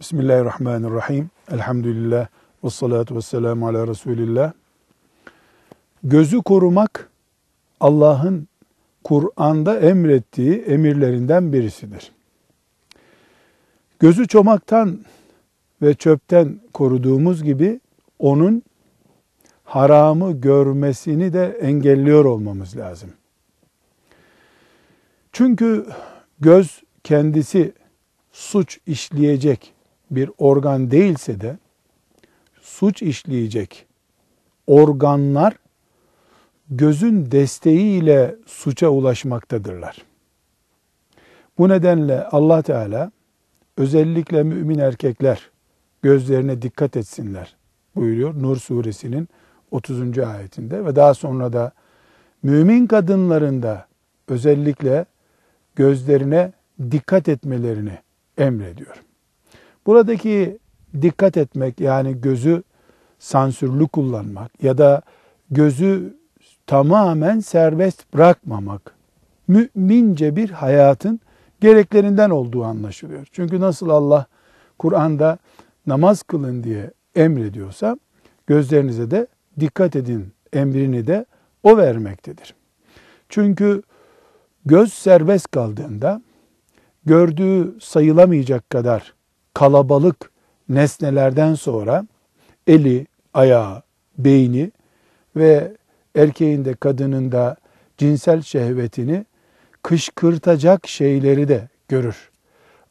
Bismillahirrahmanirrahim. Elhamdülillah ve salatu ve selamu ala Resulillah. Gözü korumak Allah'ın Kur'an'da emrettiği emirlerinden birisidir. Gözü çomaktan ve çöpten koruduğumuz gibi onun haramı görmesini de engelliyor olmamız lazım. Çünkü göz kendisi suç işleyecek bir organ değilse de suç işleyecek organlar gözün desteğiyle suça ulaşmaktadırlar. Bu nedenle Allah Teala özellikle mümin erkekler gözlerine dikkat etsinler buyuruyor Nur suresinin 30. ayetinde ve daha sonra da mümin kadınların da özellikle gözlerine dikkat etmelerini emrediyor. Buradaki dikkat etmek yani gözü sansürlü kullanmak ya da gözü tamamen serbest bırakmamak mümince bir hayatın gereklerinden olduğu anlaşılıyor. Çünkü nasıl Allah Kur'an'da namaz kılın diye emrediyorsa gözlerinize de dikkat edin emrini de o vermektedir. Çünkü göz serbest kaldığında gördüğü sayılamayacak kadar kalabalık nesnelerden sonra eli, ayağı, beyni ve erkeğin de kadının da cinsel şehvetini kışkırtacak şeyleri de görür.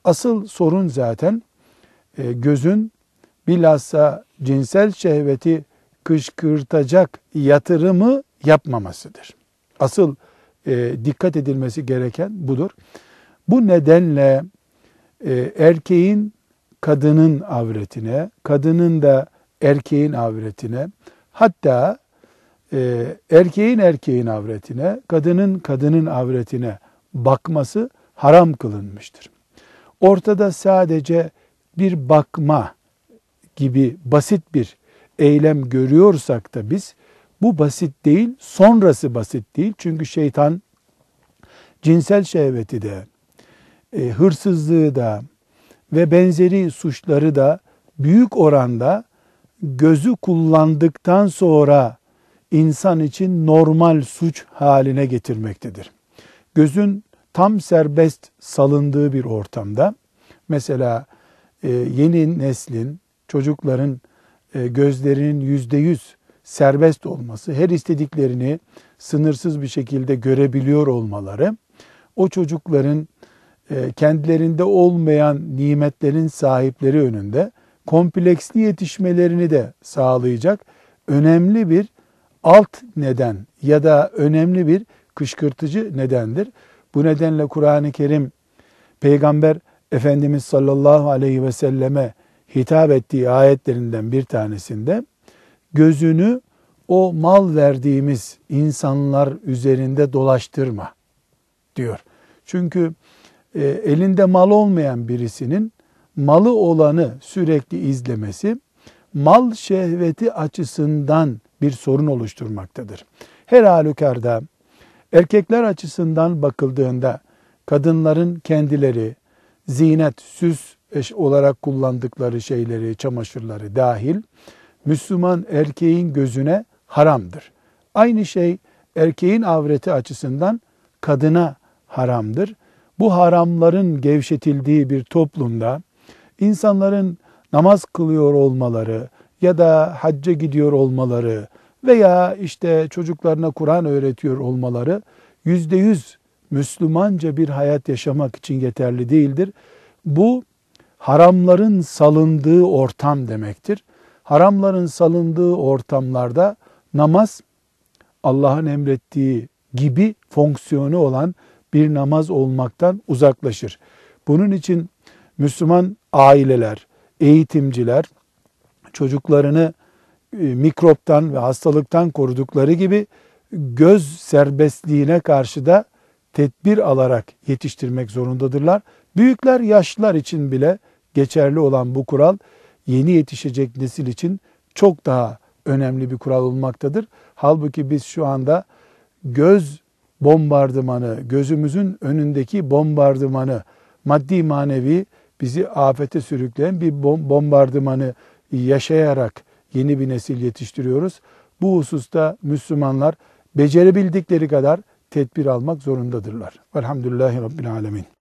Asıl sorun zaten e, gözün bilhassa cinsel şehveti kışkırtacak yatırımı yapmamasıdır. Asıl e, dikkat edilmesi gereken budur. Bu nedenle e, erkeğin kadının avretine, kadının da erkeğin avretine, hatta e, erkeğin erkeğin avretine, kadının kadının avretine bakması haram kılınmıştır. Ortada sadece bir bakma gibi basit bir eylem görüyorsak da biz bu basit değil, sonrası basit değil. Çünkü şeytan cinsel şehveti de, e, hırsızlığı da ve benzeri suçları da büyük oranda gözü kullandıktan sonra insan için normal suç haline getirmektedir. Gözün tam serbest salındığı bir ortamda mesela e, yeni neslin çocukların e, gözlerinin yüzde yüz serbest olması, her istediklerini sınırsız bir şekilde görebiliyor olmaları, o çocukların kendilerinde olmayan nimetlerin sahipleri önünde kompleksli yetişmelerini de sağlayacak önemli bir alt neden ya da önemli bir kışkırtıcı nedendir. Bu nedenle Kur'an-ı Kerim Peygamber Efendimiz sallallahu aleyhi ve selleme hitap ettiği ayetlerinden bir tanesinde gözünü o mal verdiğimiz insanlar üzerinde dolaştırma diyor. Çünkü e, elinde mal olmayan birisinin malı olanı sürekli izlemesi mal şehveti açısından bir sorun oluşturmaktadır. Her halükarda erkekler açısından bakıldığında kadınların kendileri zinet, süs olarak kullandıkları şeyleri, çamaşırları dahil Müslüman erkeğin gözüne haramdır. Aynı şey erkeğin avreti açısından kadına haramdır. Bu haramların gevşetildiği bir toplumda insanların namaz kılıyor olmaları ya da hacca gidiyor olmaları veya işte çocuklarına Kur'an öğretiyor olmaları yüzde yüz Müslümanca bir hayat yaşamak için yeterli değildir. Bu haramların salındığı ortam demektir. Haramların salındığı ortamlarda namaz Allah'ın emrettiği gibi fonksiyonu olan bir namaz olmaktan uzaklaşır. Bunun için Müslüman aileler, eğitimciler çocuklarını e, mikroptan ve hastalıktan korudukları gibi göz serbestliğine karşı da tedbir alarak yetiştirmek zorundadırlar. Büyükler, yaşlılar için bile geçerli olan bu kural yeni yetişecek nesil için çok daha önemli bir kural olmaktadır. Halbuki biz şu anda göz bombardımanı, gözümüzün önündeki bombardımanı maddi manevi bizi afete sürükleyen bir bom- bombardımanı yaşayarak yeni bir nesil yetiştiriyoruz. Bu hususta Müslümanlar becerebildikleri kadar tedbir almak zorundadırlar. Velhamdülillahi Rabbil Alemin.